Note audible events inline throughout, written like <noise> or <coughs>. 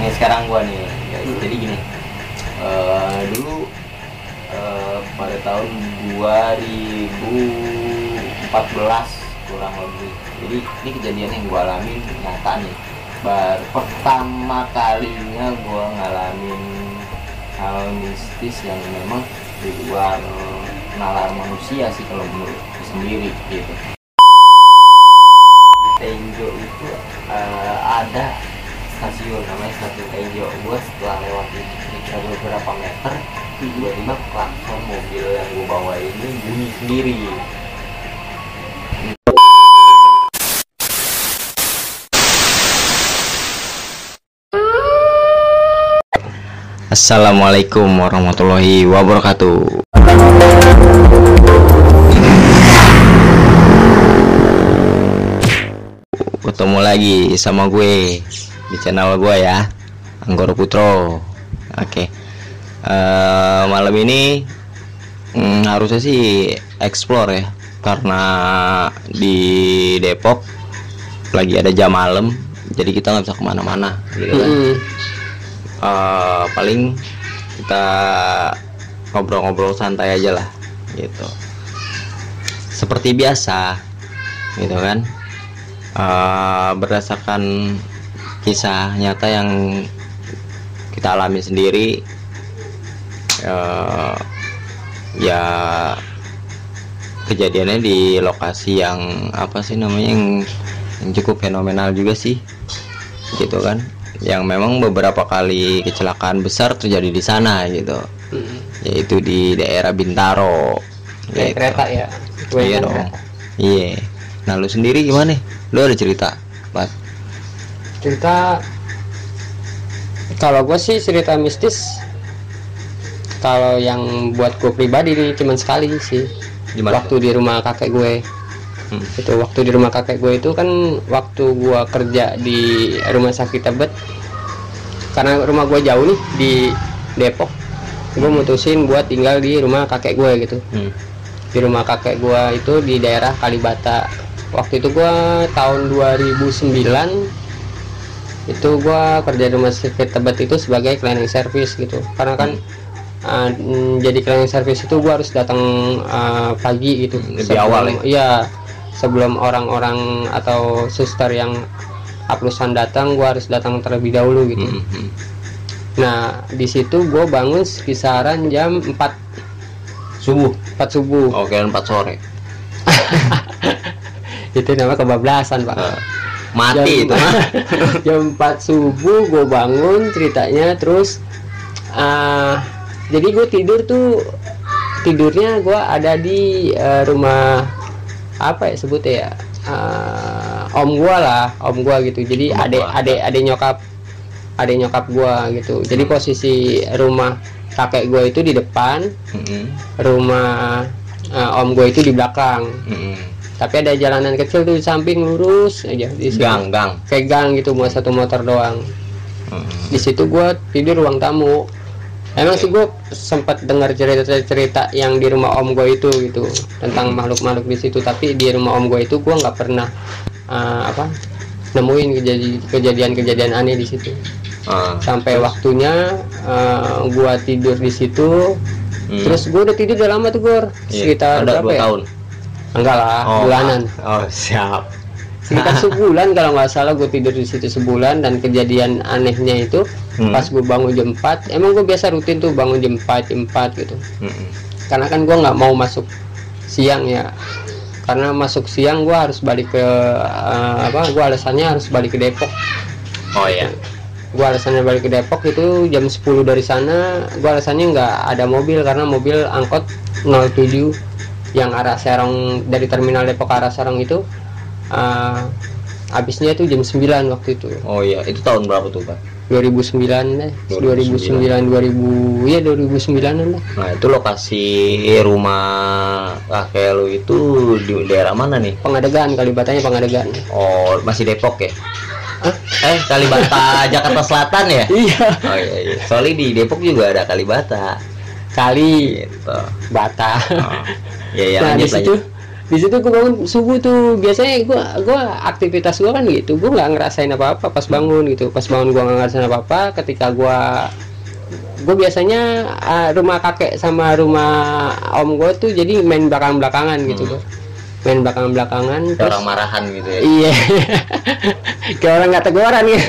nih sekarang gua nih. Ya, jadi gini. Eh, dulu eh, pada tahun 2014 kurang lebih. Jadi ini kejadian yang gua alamin nyata nih. Baru pertama kalinya gua ngalamin hal mistis yang memang di luar nalar manusia sih kalau menurut sendiri gitu. Tenjo itu eh, ada stasiun namanya stasiun Tenjo gue setelah lewat itu kira beberapa meter tiba-tiba klakson mobil yang gue bawa ini bunyi sendiri. Assalamualaikum warahmatullahi wabarakatuh. Ketemu lagi sama gue di channel gue ya Anggoro Putro. Oke. Eh, malam ini mm, harusnya sih explore ya karena di Depok lagi ada jam malam jadi kita nggak bisa ke mana-mana gitu kan. Eh, paling kita ngobrol-ngobrol santai aja lah gitu. Seperti biasa gitu kan. Eh, berdasarkan kisah nyata yang kita alami sendiri eh, ya kejadiannya di lokasi yang apa sih namanya yang, yang cukup fenomenal juga sih gitu kan yang memang beberapa kali kecelakaan besar terjadi di sana gitu yaitu di daerah Bintaro Kayak gitu. kereta ya. Iya dong kereta. iya nah lu sendiri gimana lu ada cerita Pat? Cerita kalau gue sih cerita mistis kalau yang buat gue pribadi nih cuman sekali sih. Gimana? Waktu di rumah kakek gue. Hmm. itu waktu di rumah kakek gue itu kan waktu gue kerja di rumah sakit Tebet. Karena rumah gue jauh nih di Depok. Gue mutusin buat tinggal di rumah kakek gue gitu. Hmm. di rumah kakek gua itu di daerah Kalibata. Waktu itu gua tahun 2009 itu gua kerja di rumah sakit Tebet itu sebagai cleaning service gitu. Karena kan uh, mm, jadi cleaning service itu gua harus datang uh, pagi gitu. Lebih Sebelum- awal ya? iya sebelum orang-orang atau suster yang aplusan datang gua harus datang terlebih dahulu gitu. Hmm, hmm. nah di situ gua bangun kisaran jam 4 subuh? 4 subuh. Oke 4 sore. <laughs> Itu namanya kebablasan pak. Eh, mati Jam- itu mah <laughs> jam 4 subuh gue bangun ceritanya terus ah, jadi gue tidur tuh tidurnya gue ada di eh, rumah apa ya sebutnya ya Ah, om gue lah om gue gitu. Jadi adek adek adek nyokap adek nyokap gue gitu. Jadi posisi rumah kakek gue itu di depan Hmm, rumah eh, om gue itu di belakang. Hmm. Tapi ada jalanan kecil tuh di samping lurus aja di situ. gang gang. Kayak gang gitu mau satu motor doang. Hmm. di situ gua tidur ruang tamu. Emang sih gue sempat dengar cerita-cerita yang di rumah om gue itu gitu tentang makhluk-makhluk di situ. Tapi di rumah om gue itu gua nggak pernah eh, apa nemuin kejadi- kejadian-kejadian aneh di situ. Ah, sampai waktunya eh, gua tidur di situ. Hmm. terus gua udah tidur udah lama tuh gur Iya, sekitar ada berapa dua ya? tahun enggak lah bulanan. Oh siap. Sekitar <laughs> sebulan kalau nggak salah gue tidur di situ sebulan dan kejadian anehnya itu Hmm. pas gue bangun jam 4 emang gue biasa rutin tuh bangun jam 4 jam 4 gitu. Hmm. karena kan gue nggak mau masuk siang ya. Karena masuk siang gue harus balik ke eh, apa gue alasannya harus balik ke Depok. Oh iya. Gue alasannya balik ke Depok itu jam 10 dari sana gue alasannya nggak ada mobil karena mobil angkot 07 yang arah Serong dari terminal Depok ke arah Serong itu eh, habisnya itu jam 9 waktu itu. Oh iya itu tahun berapa tuh pak? 2009 deh 2009 2000 ya 2009 an lah. Nah itu lokasi rumah kakek lu itu di daerah mana nih? Pengadegan Kalibatanya pengadegan. Oh masih Depok ya? Hah? eh Kalibata <laughs> Jakarta Selatan ya? Iya. Oh iya, iya. soalnya di Depok juga ada Kalibata. Kali. Gitu. Bata. Oh. <laughs> ya ya nah di situ di situ gue bangun subuh tuh biasanya gue gua aktivitas gue kan gitu gue nggak ngerasain apa apa pas bangun gitu pas bangun gue nggak ngerasain apa apa ketika gue gue biasanya uh, rumah kakek sama rumah om gue tuh jadi main belakang belakangan gitu Hmm. gua. Main belakang belakangan Kayak orang marahan gitu ya Iya, <laughs> kayak orang nggak teguran ya.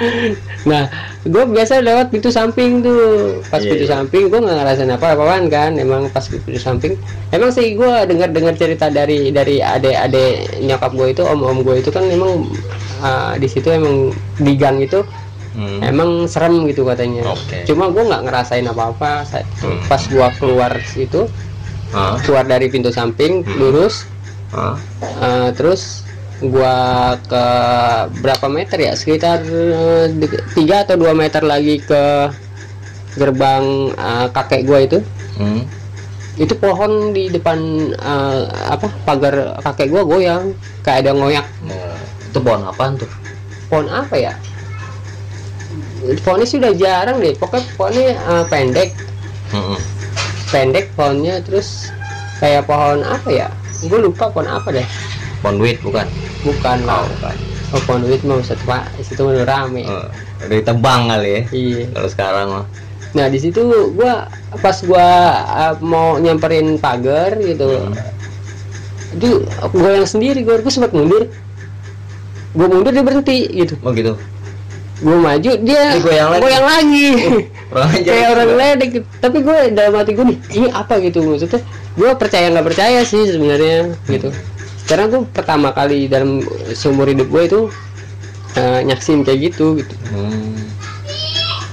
<laughs> nah, gue biasa lewat pintu samping tuh. Pas Iya, pintu iya. samping gue nggak ngerasain apa-apaan kan. Emang pas pintu samping, emang sih gue dengar-dengar cerita dari dari ade-ade nyokap gue itu, om-om gue itu kan emang uh, di situ emang di gang itu Hmm. emang serem gitu katanya. Oke. Cuma gue nggak ngerasain apa-apa saat itu. Hmm. Pas gue keluar situ, Hah? keluar dari pintu samping, Hmm. lurus, Uh, terus gua ke berapa meter ya? Sekitar uh, de- tiga atau dua meter lagi ke gerbang uh, kakek gua itu. Hmm. itu pohon di depan uh, apa pagar kakek gua goyang. Kayak ada ngoyak. Nah, itu pohon apaan tuh? pohon apa ya? Pohonnya sudah jarang deh. Pokoknya pohonnya uh, pendek. Hmm. pendek pohonnya terus kayak pohon apa ya gue lupa pohon apa deh Pohon duit bukan? bukan lah bukan. oh pohon duit mau satu pak situ udah rame Eh, dari tebang kali ya. iya Kalau sekarang mah. nah di situ gua pas gua uh, mau nyamperin pagar gitu Hmm. itu gua yang sendiri gua, gua sempat mundur gua mundur dia berhenti gitu Oh gitu. Gua maju dia goyang lagi. goyang lagi <laughs> kayak orang ledek gitu. tapi gue dalam hati gue nih ini apa gitu maksudnya gue percaya nggak percaya sih sebenarnya gitu sekarang gue pertama kali dalam seumur hidup gue itu uh, nyaksin kayak gitu gitu Hmm.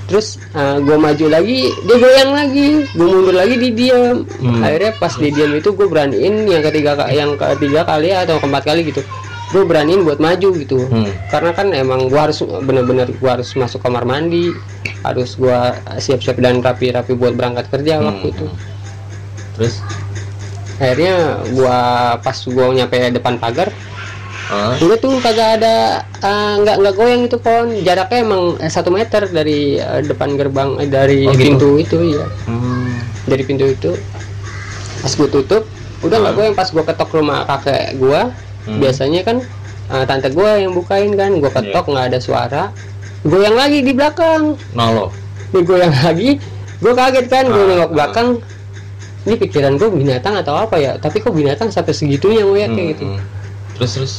terus gue maju lagi dia goyang lagi gue mundur lagi di diam Hmm. akhirnya pas di diam itu gue beraniin yang ketiga yang ketiga kali atau keempat kali gitu gue beraniin buat maju gitu Hmm. karena kan emang gue harus bener-bener gue harus masuk kamar mandi harus gue siap-siap dan rapi-rapi buat berangkat kerja Hmm. waktu itu Terus? akhirnya gua pas gua nyampe depan pagar Ah. juga tuh kagak ada eh, nggak nggak goyang itu pohon jaraknya emang eh, satu meter dari eh, depan gerbang eh, dari Oh, gitu? pintu itu ya Hmm. dari pintu itu pas gua tutup udah nggak Hmm. goyang pas gua ketok rumah kakek gua Hmm. biasanya kan eh, tante gua yang bukain kan ketok Iya. nggak ada suara goyang lagi di belakang Nah lo. nih goyang <laughs> lagi gue kaget kan gue Ah, nengok ah. belakang ini pikiran gue binatang atau apa ya tapi kok binatang sampai segitunya gue kayak gitu Hmm. Terus terus.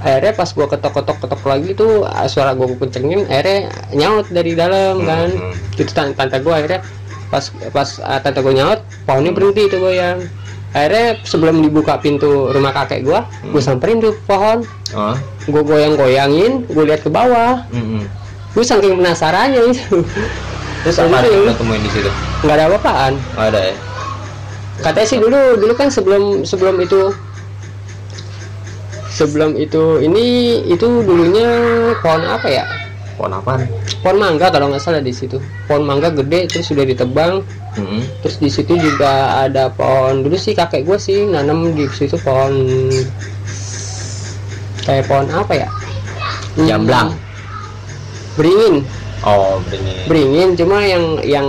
akhirnya pas gue ketok ketok ketok lagi tuh ah, suara gue kencengin akhirnya nyaut dari dalam Hmm, kan hmm. itu tante, tante gue akhirnya pas pas ah, tante gue nyaut pohonnya berhenti itu goyang akhirnya sebelum dibuka pintu rumah kakek gue gue samperin tuh pohon Ah. gue goyang goyangin gue lihat ke bawah Hmm. gue saking penasarannya itu Terus apa yang lo temuin di situ? nggak ada apa-apaan Oh, ada ya. katanya sih dulu dulu kan sebelum sebelum itu sebelum itu ini itu dulunya pohon apa ya Pohon apaan? pohon mangga kalau nggak salah di situ pohon mangga gede terus sudah ditebang Hmm. terus di situ juga ada pohon dulu sih kakek gue sih nanam di situ pohon kayak pohon apa ya Hmm, Jamblang. beringin Oh, beringin. beringin cuma yang yang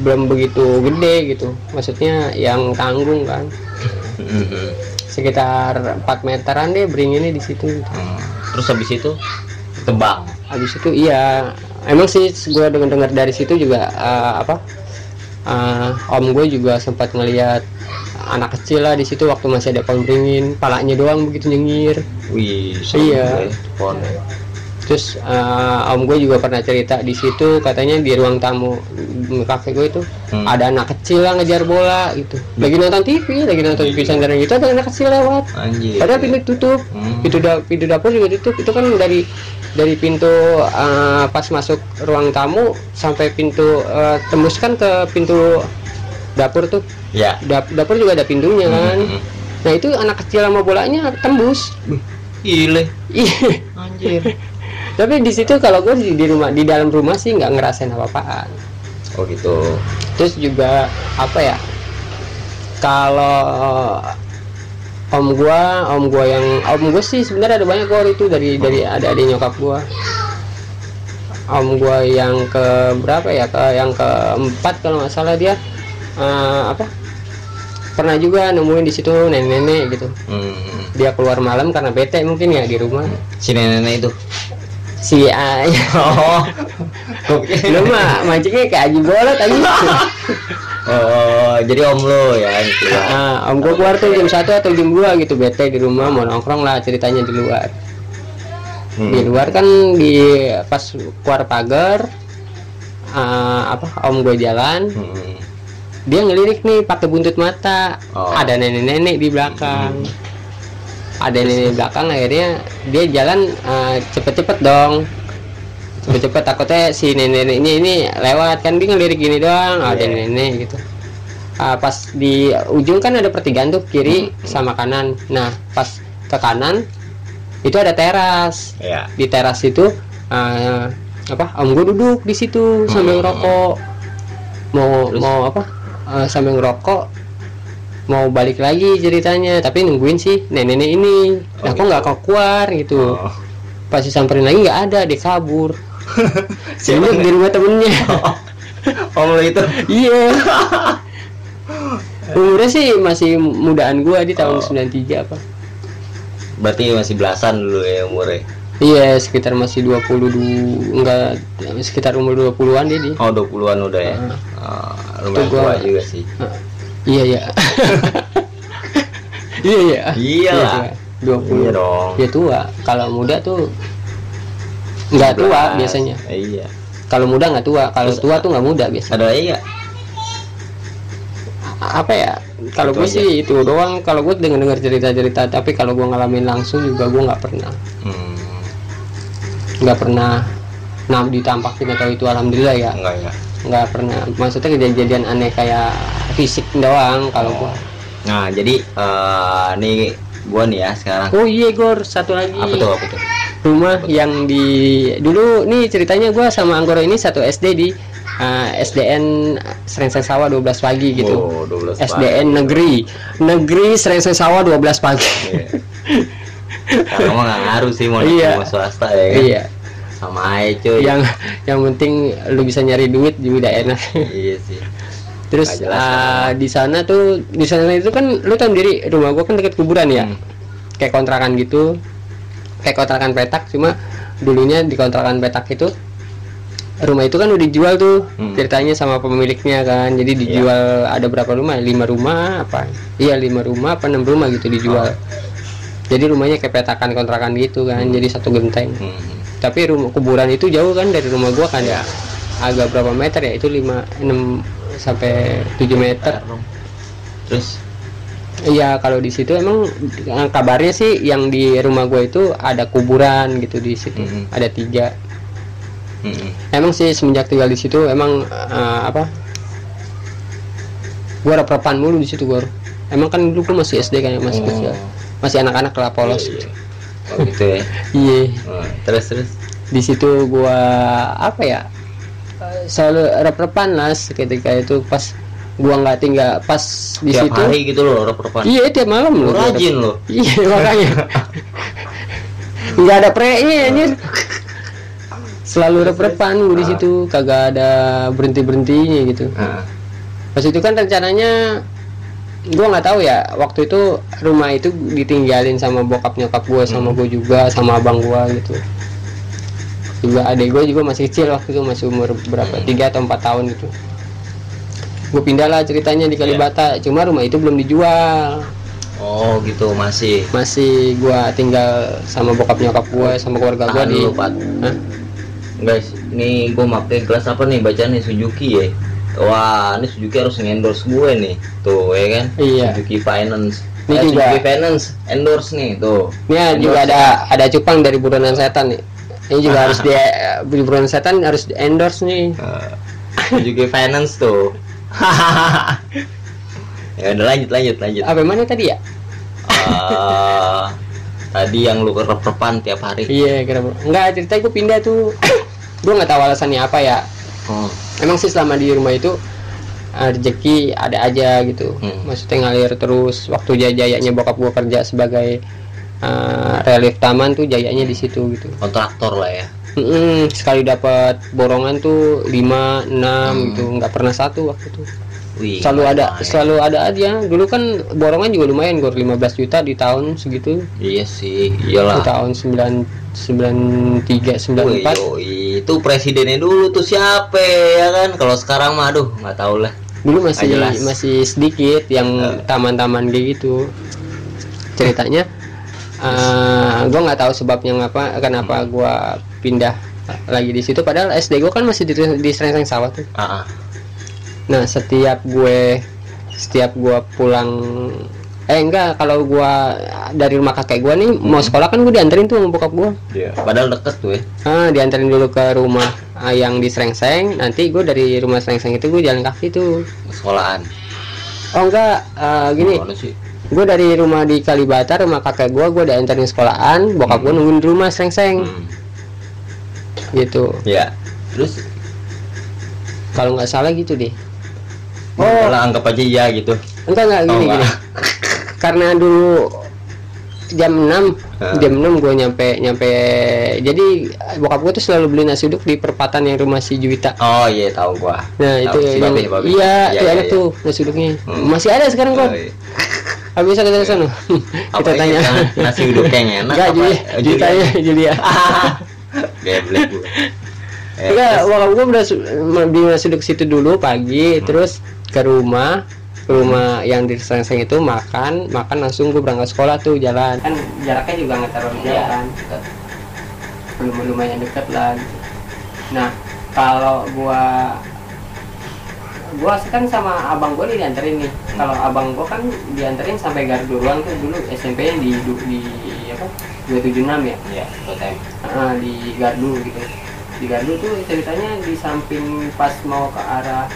belum begitu gede gitu maksudnya yang tanggung kan Hmm. sekitar 4 meteran deh beringinnya di situ Hmm. Terus habis itu tebang. Habis itu iya emang sih gue dengar dengar dari situ juga eh, apa eh, om gue juga sempat ngelihat anak kecil lah di situ waktu masih ada pohon beringin palanya doang begitu nyengir Wih, Iya. ya, Pohon. terus eh, om gue juga pernah cerita di situ katanya di ruang tamu kakek gue itu Hmm. ada anak kecil lah ngejar bola gitu lagi nonton TV lagi nonton TV sandara gitu ada anak kecil lewat Anjir. padahal pintu tutup Hmm. pintu da pintu dapur juga tutup itu kan dari dari pintu eh, pas masuk ruang tamu sampai pintu eh, tembus kan ke pintu dapur tuh Ya. Dap- dapur juga ada pintunya kan Hmm. nah itu anak kecil sama bolanya tembus Gile. Iya. Anjir. <laughs> tapi di situ kalau gue di, di rumah di dalam rumah sih nggak ngerasain apa-apaan Oh gitu. terus juga apa ya kalau om gua om gua yang om gua sih sebenarnya ada banyak gor itu dari dari ada adik nyokap gua om gua yang ke berapa ya ke yang keempat kalau nggak salah dia eh, apa pernah juga nemuin di situ nenek-nenek gitu Hmm. dia keluar malam karena bete mungkin ya di rumah Si nenek itu. si A Oh. lu mah mancingnya kayak aji bolot aja oh, jadi om lo ya yang keluar. nah, om gua keluar tuh jam satu atau jam 2 gitu bete di rumah mau nongkrong lah ceritanya di luar Hmm. di luar kan di pas keluar pagar eh, apa om gue jalan Hmm. dia ngelirik nih pakai buntut mata Oh. ada nenek-nenek di belakang ada nenek di belakang akhirnya dia jalan eh, cepet-cepet dong cepet-cepet takutnya si nenek-neneknya ini lewat kan dia ngelirik gini doang ada Iya. nenek gitu Ah, pas di ujung kan ada pertigaan tuh kiri Hmm. sama kanan nah pas ke kanan itu ada teras Ya. di teras itu eh, apa om gue duduk di situ sambil Hmm. ngerokok mau Terus? mau apa eh, sambil ngerokok mau balik lagi ceritanya tapi nungguin sih nenek-nenek ini nah Oh, kok nggak kok keluar gitu Oh. pas disamperin lagi nggak ada dia kabur <laughs> Siapa di rumah temennya <laughs> Om lo itu. iya <laughs> umurnya sih masih mudaan gua di tahun Oh. 93 apa Berarti masih belasan dulu ya umurnya. iya sekitar masih 20 du- enggak sekitar umur 20-an dia di Oh, 20-an udah ya. Ah. Ah, lumayan Itu gua- tua juga sih. Iya iya. iya iya. Iya lah. Dua puluh. Iya dong. Ya tua. Kalau muda tuh nggak tua 11. biasanya. Iya. Kalau muda nggak tua. Kalau tua tuh nggak muda biasa. Ada lagi nggak? Apa ya? Kalau gue aja. sih itu doang. Kalau gue denger dengar cerita cerita. Tapi kalau gue ngalamin langsung juga gue nggak pernah. Hmm, Nggak pernah. Nah ditampakin atau itu alhamdulillah ya. enggak ya. Nggak pernah. Maksudnya kejadian aneh kayak fisik doang. Kalau gue. Nah, jadi eh nih gua nih ya sekarang. Oh iya Gor satu lagi. Apa tuh? Apa tuh? rumah yang di dulu nih ceritanya gua sama Anggoro ini satu SD di uh, SDN Serengseng Sawah 12 pagi gitu Oh, 12 SDN negeri negeri Serengseng Sawah 12 pagi Iya. Mah nggak ngaruh sih mau Iya. mau swasta ya kan. iya Sama aja cuy. yang yang penting lu bisa nyari duit juga udah enak iya sih. Terus jelas, uh, di sana tuh di sana itu kan lu tahu sendiri rumah gua kan deket kuburan ya? Hmm. kayak kontrakan gitu. Kayak kontrakan petak cuma dulunya di kontrakan petak itu rumah itu kan udah dijual tuh Hmm. ceritanya sama pemiliknya kan. Jadi dijual ada berapa rumah? Lima rumah apa? Iya lima rumah apa enam rumah gitu dijual. Jadi rumahnya kayak petakan kontrakan gitu kan jadi satu genteng. Hmm. tapi rumah kuburan itu jauh kan dari rumah gua kan? Ya agak berapa meter ya? Itu 5 6 sampai 7 meter Terus Iya kalau di situ emang kabarnya sih yang di rumah gue itu ada kuburan gitu di situ Mhm. ada tiga. hmm. Emang sih semenjak tinggal di situ emang eh, apa? Gue reprepan mulu di situ gue. Emang kan dulu gue masih SD kan ya masih Oh. kecil, masih anak-anak lah polos. Iya, iya. Oh gitu ya. <laughs> Iya Oh, terus terus. di situ gue apa ya? Eh, Selalu rep-repan lah ketika itu pas gua nggak tinggal pas di Tiap situ. hari gitu loh rep-repan. Iya tiap malam loh. rajin loh. <laughs> Iya makanya nggak ada pre-nya anjir selalu rep-repan gua di situ kagak ada berhenti berhentinya gitu pas itu kan rencananya gua nggak tahu ya waktu itu rumah itu ditinggalin sama bokap nyokap gua sama gua juga sama abang gua gitu juga adik gua juga masih kecil waktu itu masih umur berapa tiga atau empat tahun gitu gue pindah lah ceritanya di Kalibata cuma rumah itu belum dijual oh gitu masih. masih gua tinggal sama bokap nyokap gua sama keluarga gua Tahan di Pat. Hah? Guys, ini gue pakai gelas apa nih bacaan nih Suzuki ya. Wah, ini Suzuki harus endorse gue nih. Tuh, ya kan? Iya. Suzuki Finance. Ini Eh, juga. Suzuki Finance endorse nih, tuh. ini juga ada ada cupang dari buronan setan nih ini juga harus di buronan setan harus di endorse nih Eh, Suzuki Finance tuh. <laughs> ya udah lanjut lanjut lanjut. apa mana tadi ya Eh, tadi yang lu rep-repan tiap hari. iya kira enggak cerita gue pindah tuh <coughs> gue nggak tahu alasannya apa ya Oh, emang sih selama di rumah itu eh, rezeki ada aja gitu Hmm. maksudnya ngalir terus waktu jaya-jayanya bokap gua kerja sebagai eh, relief taman tuh jayanya di situ gitu kontraktor lah ya. Mm-mm, sekali dapat borongan tuh 5 6 Hmm. gitu nggak pernah satu waktu itu Wih, selalu ada lumayan. selalu ada aja dulu kan borongan juga lumayan gor 15 juta di tahun segitu Iya sih, di iyalah. tahun 9 93 Wih, 94 yoi. itu presidennya dulu tuh siapa ya kan? Kalau sekarang mah aduh nggak tahu lah. dulu masih masih sedikit yang Eh. taman-taman kayak gitu ceritanya eh gue nggak tahu sebabnya ngapa kenapa Hmm. gue pindah lagi di situ padahal SD gue kan masih di, di Serengseng sawah tuh Ah, ah. nah setiap gue setiap gue pulang eh enggak kalau gue dari rumah kakek gue nih mau Hmm. sekolah kan gue dianterin tuh sama bokap gue Iya. Padahal deket tuh ya. ah dianterin dulu ke rumah ah, yang di Serengseng nanti gue dari rumah Serengseng itu gue jalan kaki tuh Sekolahan. oh enggak eh, gini? Gue dari rumah di Kalibata rumah kakek gue gue dianterin sekolahan bokap gue Hmm. nungguin di rumah Serengseng Hmm. gitu Ya. Terus kalau nggak salah gitu deh oh, lah anggap aja iya gitu. enggak enggak Oh, gini gini enggak. <laughs> karena dulu jam 6 Hah. jam 6 gue nyampe nyampe jadi bokap gue tuh selalu beli nasi uduk di perempatan yang rumah si Juwita Oh iya tahu gua. nah itu Tahu, si yang, Babe, Babe. iya Iya, itu iya, iya. tuh nasi uduknya Hmm. masih ada sekarang Oh, kok iya. <laughs> Habis bisa kita ke sana Apa kita tanya nasi uduk yang enak enggak apa? jadi Oh, ditanya jadi ya <laughs> Geblek gua. Eh, Enggak, terus- bokap gue udah nasi uduk situ dulu pagi, Hmm. terus ke rumah, ke rumah yang di Serengseng itu makan, makan langsung gue berangkat sekolah tuh jalan. Kan jaraknya juga nggak terlalu jauh Iya. kan, belum lumayan dekat lah. Gitu. Nah, kalau gua gua kan sama abang gua nih dianterin nih. Kalau abang gua kan dianterin sampai Garduruan tuh dulu SMP-nya di du- di apa? 276 ya. Iya, totem. Ah, di Gardu gitu di Gardu tuh ceritanya di samping pas mau ke arah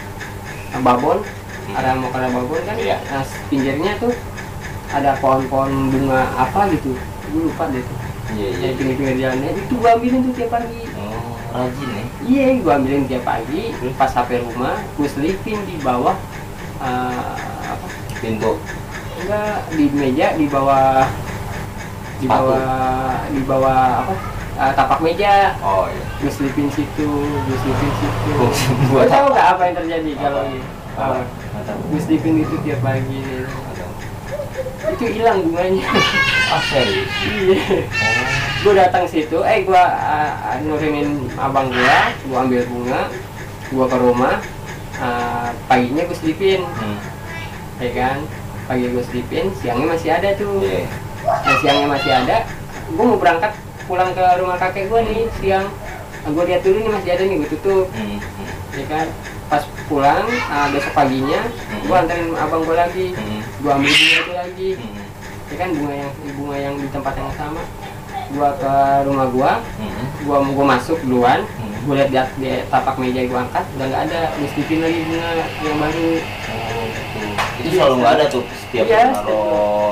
Babon arah mau ke arah Babon kan Iya. nah, pinggirnya tuh ada pohon-pohon bunga apa gitu gue lupa deh tuh Iya, iya. yang pinggir-pinggir jalannya itu gue ambilin tuh tiap pagi rajin ya. iya gue ambilin tiap pagi pas sampai rumah gue selipin di bawah ah, apa Pintu. enggak di meja di bawah di bawah di bawah apa ah, tapak meja Oh, iya. gue selipin situ, gue selipin situ. Gua- Gue tahu tahu. nggak apa yang terjadi kalau gitu. Gue selipin itu tiap pagi. Itu hilang bunganya. <laughs> Ah, serius? Iya. Oh. gue datang situ, eh gue uh, nurinin abang gue, gue ambil bunga, gue ke rumah. ah, paginya gue selipin, Hmm. ya kan? Pagi gue selipin, siangnya masih ada tuh. Iya. Nah siangnya masih ada, gue mau berangkat pulang ke rumah kakek gue nih siang. gue lihat dulu nih masih ada nih, gue tutup. Hmm. hmm. ya kan pas pulang ah, besok paginya Hmm. gua anterin abang gua lagi Hmm. Gua ambil bunga itu lagi Hmm. ya kan bunga yang bunga yang di tempat yang sama gua ke rumah gua Hmm. gua gua masuk duluan Hmm. gua lihat di, di tapak meja gua angkat udah nggak ada gua lagi bunga yang baru Oh, gitu. Itu selalu nggak ada tuh setiap Iya,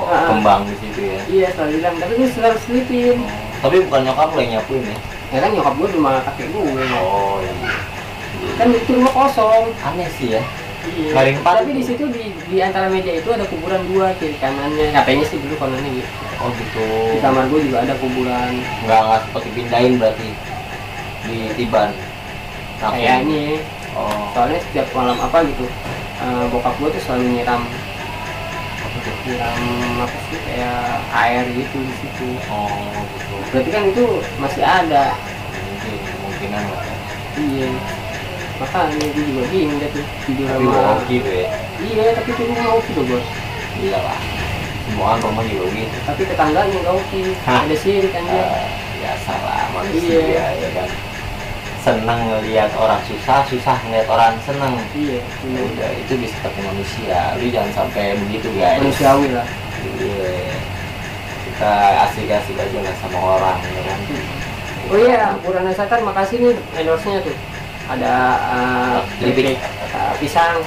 Ah. kembang di situ ya. iya selalu bilang tapi gua selalu selipin Oh, Tapi bukan nyokap lo yang nyapuin ya? ya kan nyokap gua rumah kakek gue Oh, iya. Iya. kan itu rumah kosong Aneh sih ya. Iya. Tapi di situ di, di antara meja itu ada kuburan dua kiri kanannya katanya sih dulu kononnya gitu Oh gitu. di kamar gue juga ada kuburan Nggak nggak sempet dipindahin berarti di Tiban. Kayaknya Oh. soalnya setiap malam apa gitu eh, bokap gue tuh selalu nyiram nyiram apa sih kayak air gitu di situ Oh gitu. berarti kan itu masih ada Mungkin kemungkinan lah. ya. iya makanya gue juga bingung deh tuh tidur sama oke tuh ya. iya tapi itu rumah oke tuh bos Iya lah. Semua kan rumah juga gitu. tapi tetangganya oke Hah? ada sirik kan dia Eh, biasa lah manusia Iya. ya kan. Seneng ngelihat orang susah, susah ngelihat orang seneng. iya Ya bener. udah itu bisa setiap manusia. Lu jangan sampai begitu guys. manusiawi lah Iya. Kita asik-asik aja lah sama orang ya kan. oh iya Purana Satan makasih nih endorse-nya tuh ada uh, Keripik. uh, pisang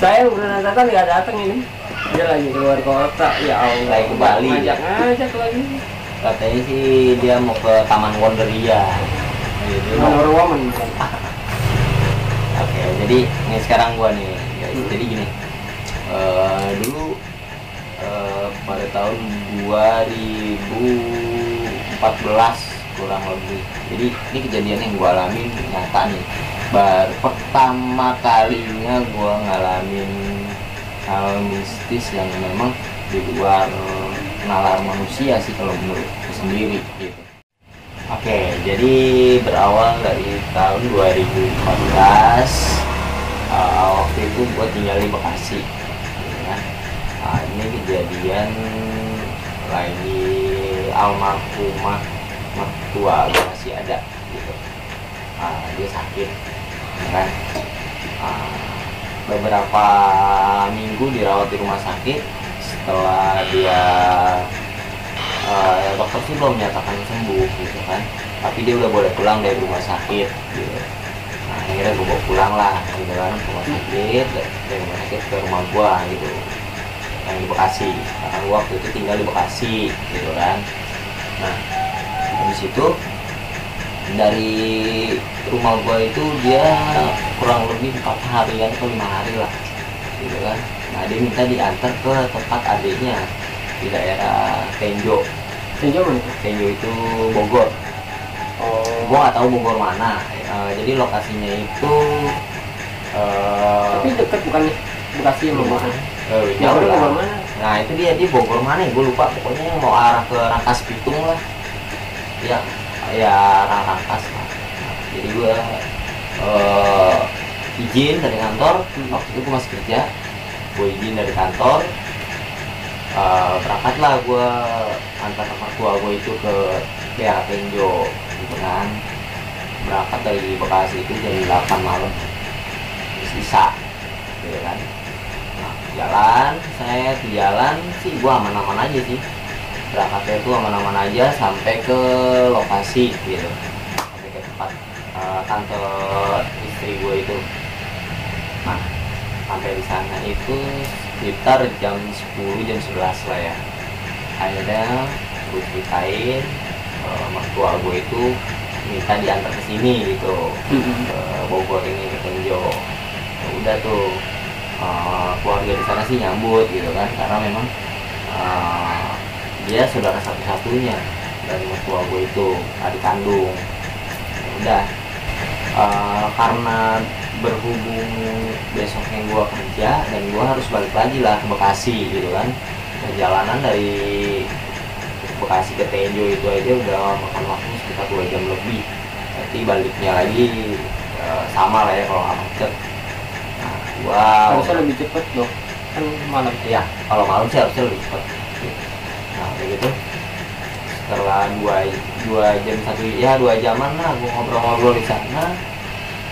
saya Purana Satan nggak datang ini dia lagi keluar kota ya Allah Lagi ke Bali, ngajak ngajak lagi Katanya sih dia mau ke Taman Wonderia. Iya, Manor Woman Oke, jadi ini sekarang gua nih. Hmm. Jadi gini, eh, dulu tahun 2014 kurang lebih. Jadi ini kejadian yang gue alamin nyata nih baru pertama kalinya gue ngalamin hal mistis yang memang di luar nalar manusia sih kalau menurut gue sendiri gitu. Oke jadi berawal dari tahun 2014 uh, waktu itu gue tinggal di Bekasi. Nah, ini kejadian lagi almarhumah mertua masih ada gitu. Ah, dia sakit kan? Ah, beberapa minggu dirawat di rumah sakit. Setelah dia eh, dokter sih belum menyatakan sembuh gitu kan. Tapi dia udah boleh pulang dari rumah sakit gitu. Nah akhirnya gue bawa pulang lah gitu kan rumah sakit dari rumah sakit ke rumah gua gitu yang di Bekasi. Karena gua waktu itu tinggal di Bekasi gitu kan. Nah habis itu dari rumah gua itu dia kurang lebih empat harian atau lima hari lah gitu kan. Nah dia minta diantar ke tempat adiknya di daerah Tenjo. Tinjau mana? Tenjo itu Bogor. Oh. gua nggak tahu Bogor mana. Eh, jadi lokasinya itu eh Tapi deket bukannya Bekasi sama mana? eh, Ya udah. Bogor mana? Nah itu dia di Bogor mana ya? Gue lupa. Pokoknya yang mau arah ke Rangkas Bitung lah. Ya, ya arah Rangkas lah. Jadi gue eh izin dari kantor. Waktu itu gue masih kerja. Gue izin dari kantor. Eh, berangkatlah gue antar mertua gue itu ke daerah Tenjo, gitu kan. Berangkat dari Bekasi itu jam 8 malam. Sisa, gitu kan Nah, jalan. Saya di jalan sih gua aman-aman aja sih. Berangkatnya itu aman-aman aja sampai ke lokasi gitu. Sampai ke tempat eh, tante istri gue itu. Nah sampai di sana itu sekitar jam 10 jam 11 lah ya. Akhirnya gue ceritain eh, mertua gue itu minta diantar ke sini gitu. Ke Bogor ini ke Tenjo. Ya udah tuh eh, keluarga di sana sih nyambut gitu kan karena memang eh, dia saudara satu-satunya dari mertua gue itu adik kandung. Ya udah Eh, karena berhubung besoknya gue kerja dan gue harus balik lagi lah ke Bekasi gitu kan perjalanan dari Bekasi ke Tenjo itu aja udah makan waktu sekitar dua jam lebih. Berarti baliknya lagi sama lah ya kalau nggak macet gua Harusnya lebih cepet dong. Kan malam. ya kalau malam sih harusnya lebih cepat nah kayak gitu setelah dua dua jam satu ya dua jaman lah gua ngobrol-ngobrol di sana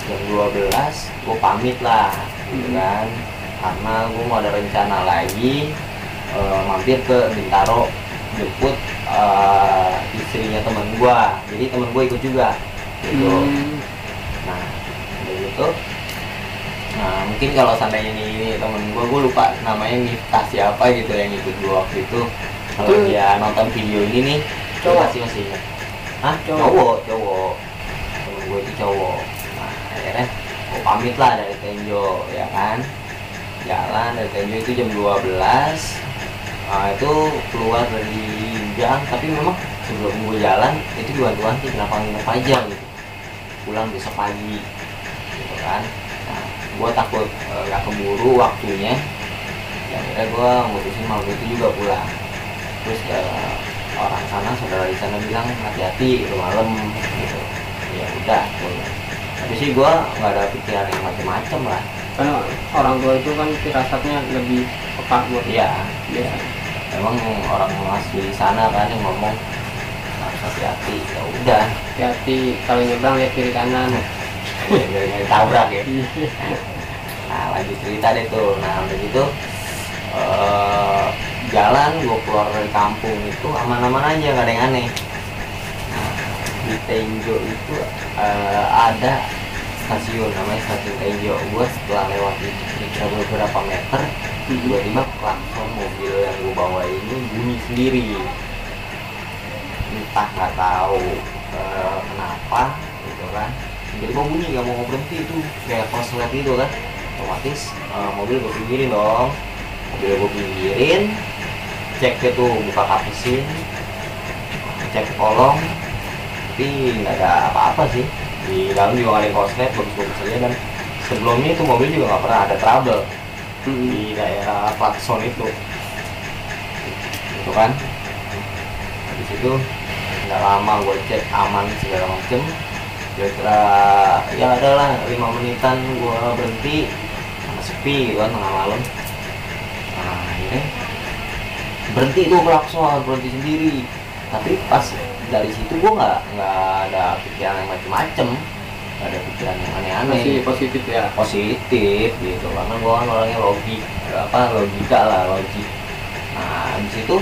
jam 12 gua pamit lah gitu Hmm. kan karena gua mau ada rencana lagi eh, mampir ke Bintaro jemput eh, istrinya temen gua jadi temen gua ikut juga gitu Hmm. Nah, udah gitu. Nah, mungkin kalau seandainya ini, ini temen gue, gue lupa namanya Miftah siapa gitu yang ikut gue waktu itu. Kalau dia nonton video ini nih, Cowok? pasti masih ingat. Hah? Cowok? Cowok. Temen gue itu cowok. Nah, akhirnya gue pamit lah dari Tenjo, ya kan. Jalan dari Tenjo itu jam 12. Nah, itu keluar dari gang, tapi memang sebelum gue jalan, itu diwanti-wanti kenapa nginep aja gitu pulang besok pagi gitu kan gue takut eh, nggak keburu waktunya. Ya akhirnya gue mutusin malam itu juga pulang. Terus eh, orang sana saudara di sana bilang hati-hati itu malam gitu. Ya udah pulang tapi sih gue nggak ada pikiran yang macem-macem lah. Karena orang tua itu kan firasatnya lebih peka buat iya. dia. emang orang masih di sana kan yang ngomong harus hati-hati. Ya udah. Hati-hati kalau nyebrang lihat kiri kanan. Ya, biar nggak ditabrak ya Nah lanjut cerita deh tuh. Nah udah gitu eh, jalan gue keluar dari kampung itu aman-aman aja nggak ada yang aneh. Nah, di Tenjo itu eh, ada stasiun namanya stasiun Tenjo. Gue setelah lewat itu kira beberapa meter tiba-tiba klakson mobil yang gue bawa ini bunyi sendiri. Entah nggak tahu eh, kenapa gitu kan jadi mau bunyi nggak mau berhenti itu kayak konslet itu kan. Otomatis eh, mobil gue pinggirin dong. Mobil gue pinggirin cek itu buka kap mesin cek kolong. Tapi nggak ada apa-apa sih. Di dalam juga nggak ada yang konslet bagus-bagus aja dan sebelumnya itu mobil juga nggak pernah ada trouble. Di daerah klakson itu. Itu kan. Di situ nggak lama gue cek aman segala macem kira-kira ya adalah lima menitan gue berhenti. Sama sepi kan tengah malam. Nah ini. Berhenti tuh klakson berhenti sendiri. Tapi pas dari situ gue nggak nggak ada pikiran yang macem-macem. Nggak ada pikiran yang aneh-aneh. Masih positif ya? Positif gitu. Karena gue kan orangnya logik apa logika lah logik. Nah di situ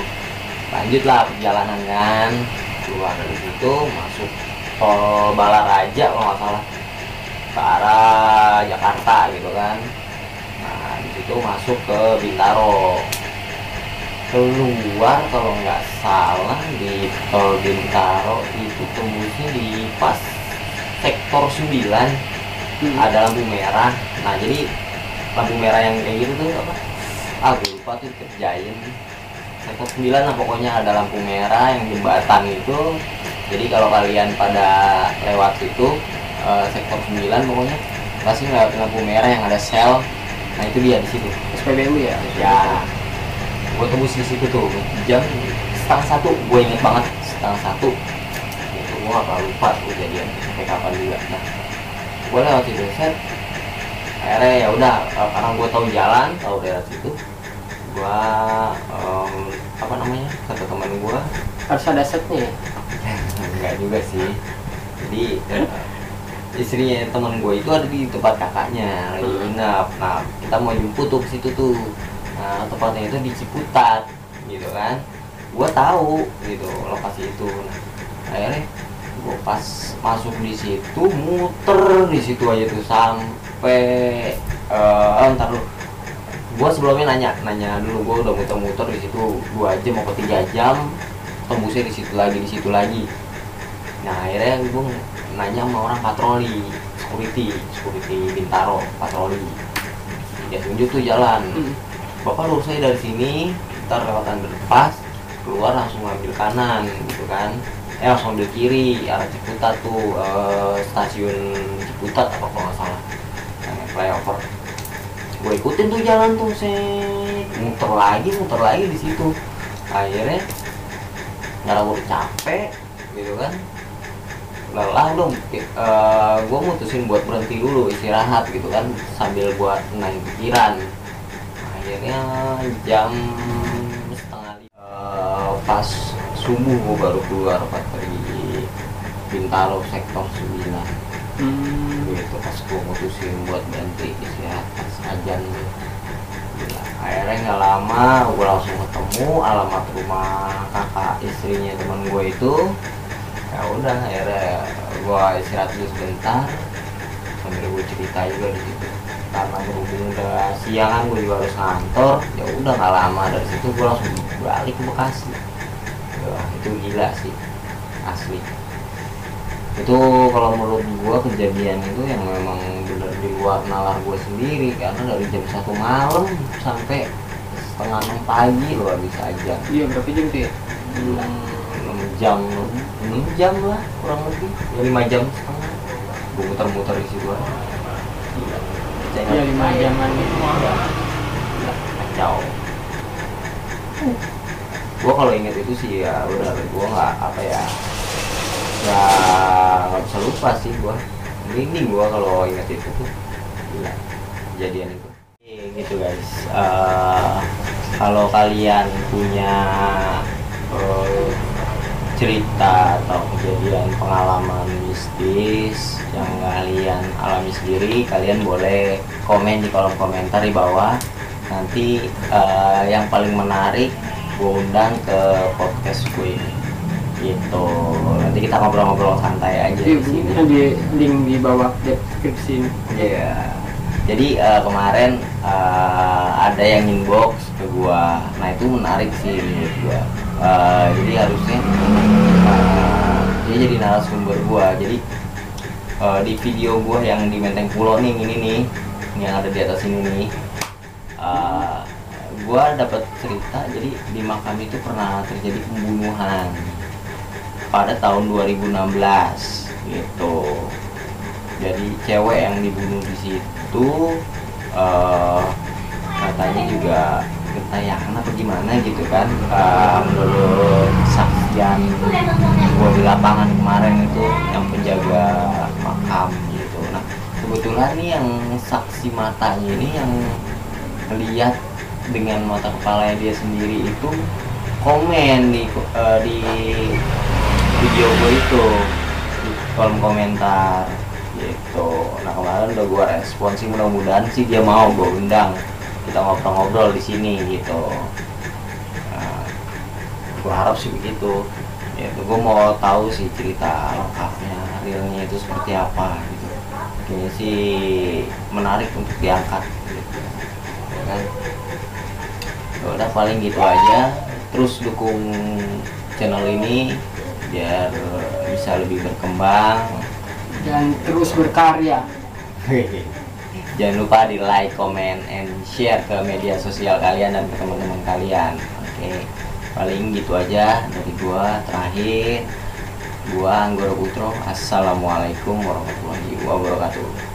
lanjutlah perjalanan kan. Keluar dari situ masuk tol Balaraja kalau nggak salah. Ke arah Jakarta gitu kan. Nah di situ masuk ke Bintaro. Keluar kalau nggak salah di tol Bintaro itu tembusnya di pas sektor 9 Hmm. ada lampu merah. Nah jadi lampu merah yang kayak gitu tuh apa? Ah gue lupa tuh kerjain sektor 9 lah pokoknya. Ada lampu merah yang jembatan itu jadi kalau kalian pada lewat situ eh, sektor 9 pokoknya pasti ngelewatin lampu merah yang ada sel. Nah itu dia di situ. SPBU ya? Ya. Gue tembus di situ tuh jam setengah satu. Gue inget banget setengah satu. Itu gue gak pernah lupa tuh kejadian sampai kapan juga. Nah gue lewat situ set. Akhirnya ya udah karena gue tahu jalan tahu daerah situ gue em, apa namanya kata teman gue harus ada setnya. Ya enggak juga sih. Jadi eh, istrinya teman gue itu ada di tempat kakaknya lagi nginep. Nah kita mau jemput tuh ke situ tuh. Nah tempatnya itu di Ciputat gitu kan. Gue tahu gitu lokasi itu. Nah, akhirnya gue pas masuk di situ muter di situ aja tuh sampai eh ntar lu gue sebelumnya nanya nanya dulu gue udah muter-muter di situ dua jam atau tiga jam tembusnya di situ lagi di situ lagi. Nah akhirnya gue nanya sama orang patroli security security Bintaro patroli. Dia tunjuk tuh jalan. Hmm. bapak lurus saya dari sini ntar lewat underpass keluar langsung ngambil kanan gitu kan. Eh langsung ambil kiri arah Ciputat tuh eh, stasiun Ciputat apa kalau nggak salah. Yang flyover. Gue ikutin tuh jalan tuh set. Muter lagi muter lagi di situ. Akhirnya udah capek gitu kan lelah dong gue mutusin buat berhenti dulu istirahat gitu kan sambil buat tenangin pikiran akhirnya jam setengah lima eh, pas subuh gue baru keluar pas dari Bintaro sektor 9 Hmm. gitu pas gue mutusin buat berhenti istirahat pas ajan Gila. Akhirnya nggak lama gue langsung ketemu alamat rumah kakak istrinya teman gue itu. Ya udah akhirnya gue istirahat dulu sebentar sambil gue cerita juga di situ. Karena berhubung udah siangan gue juga harus ngantor ya udah nggak lama dari situ gue langsung balik ke Bekasi. Wah, itu gila sih asli itu kalau menurut gua kejadian itu yang memang benar di luar nalar gue sendiri karena dari jam satu malam sampai setengah enam pagi lo bisa aja. Iya berapa jam tuh ya? Enam jam enam jam lah kurang lebih. Ya lima jam setengah. Gue muter-muter di situ. Saya iya lima jaman itu kacau. Gua kalau inget itu sih ya udah gua nggak apa ya nggak bisa lupa sih gua. Merinding gua kalau inget itu tuh. Gila kejadian itu. Gitu guys. Eh, kalau kalian punya eh, cerita atau kejadian pengalaman mistis yang kalian alami sendiri kalian boleh komen di kolom komentar di bawah. Nanti eh, yang paling menarik gue undang ke podcast gue ini gitu nanti kita ngobrol-ngobrol santai aja Iya, di sini di link di bawah deskripsi ini. Iya. Jadi eh, kemarin eh, ada yang inbox ke gua. Nah, itu menarik sih menurut gua. Eh, jadi harusnya eh, dia jadi narasumber gua. Jadi eh, di video gua yang di Menteng Pulau nih ini nih yang ada di atas ini nih. eh, gua dapat cerita jadi di makam itu pernah terjadi pembunuhan. Pada tahun 2016 gitu. Jadi cewek yang dibunuh di situ eh, katanya juga ketayangan apa gimana gitu kan. Eh, menurut saksian gua di lapangan kemarin itu yang penjaga makam gitu. Nah kebetulan nih yang saksi matanya ini yang melihat dengan mata kepalanya dia sendiri itu komen di eh, di video gue itu di kolom komentar gitu. Nah kemarin udah gue respon sih mudah-mudahan sih dia mau gue undang. Kita ngobrol-ngobrol di sini gitu. Nah, gue harap sih begitu. Ya gue mau tahu sih cerita lengkapnya realnya itu seperti apa gitu. Kayaknya sih menarik untuk diangkat gitu. Ya kan? Ya udah paling gitu aja. Terus dukung channel ini biar bisa lebih berkembang. Dan terus berkarya. <laughs> Jangan lupa di like, comment, and share ke media sosial kalian dan ke teman-teman kalian. Oke paling gitu aja dari gua. Terakhir gua Anggoro Putro assalamualaikum warahmatullahi wabarakatuh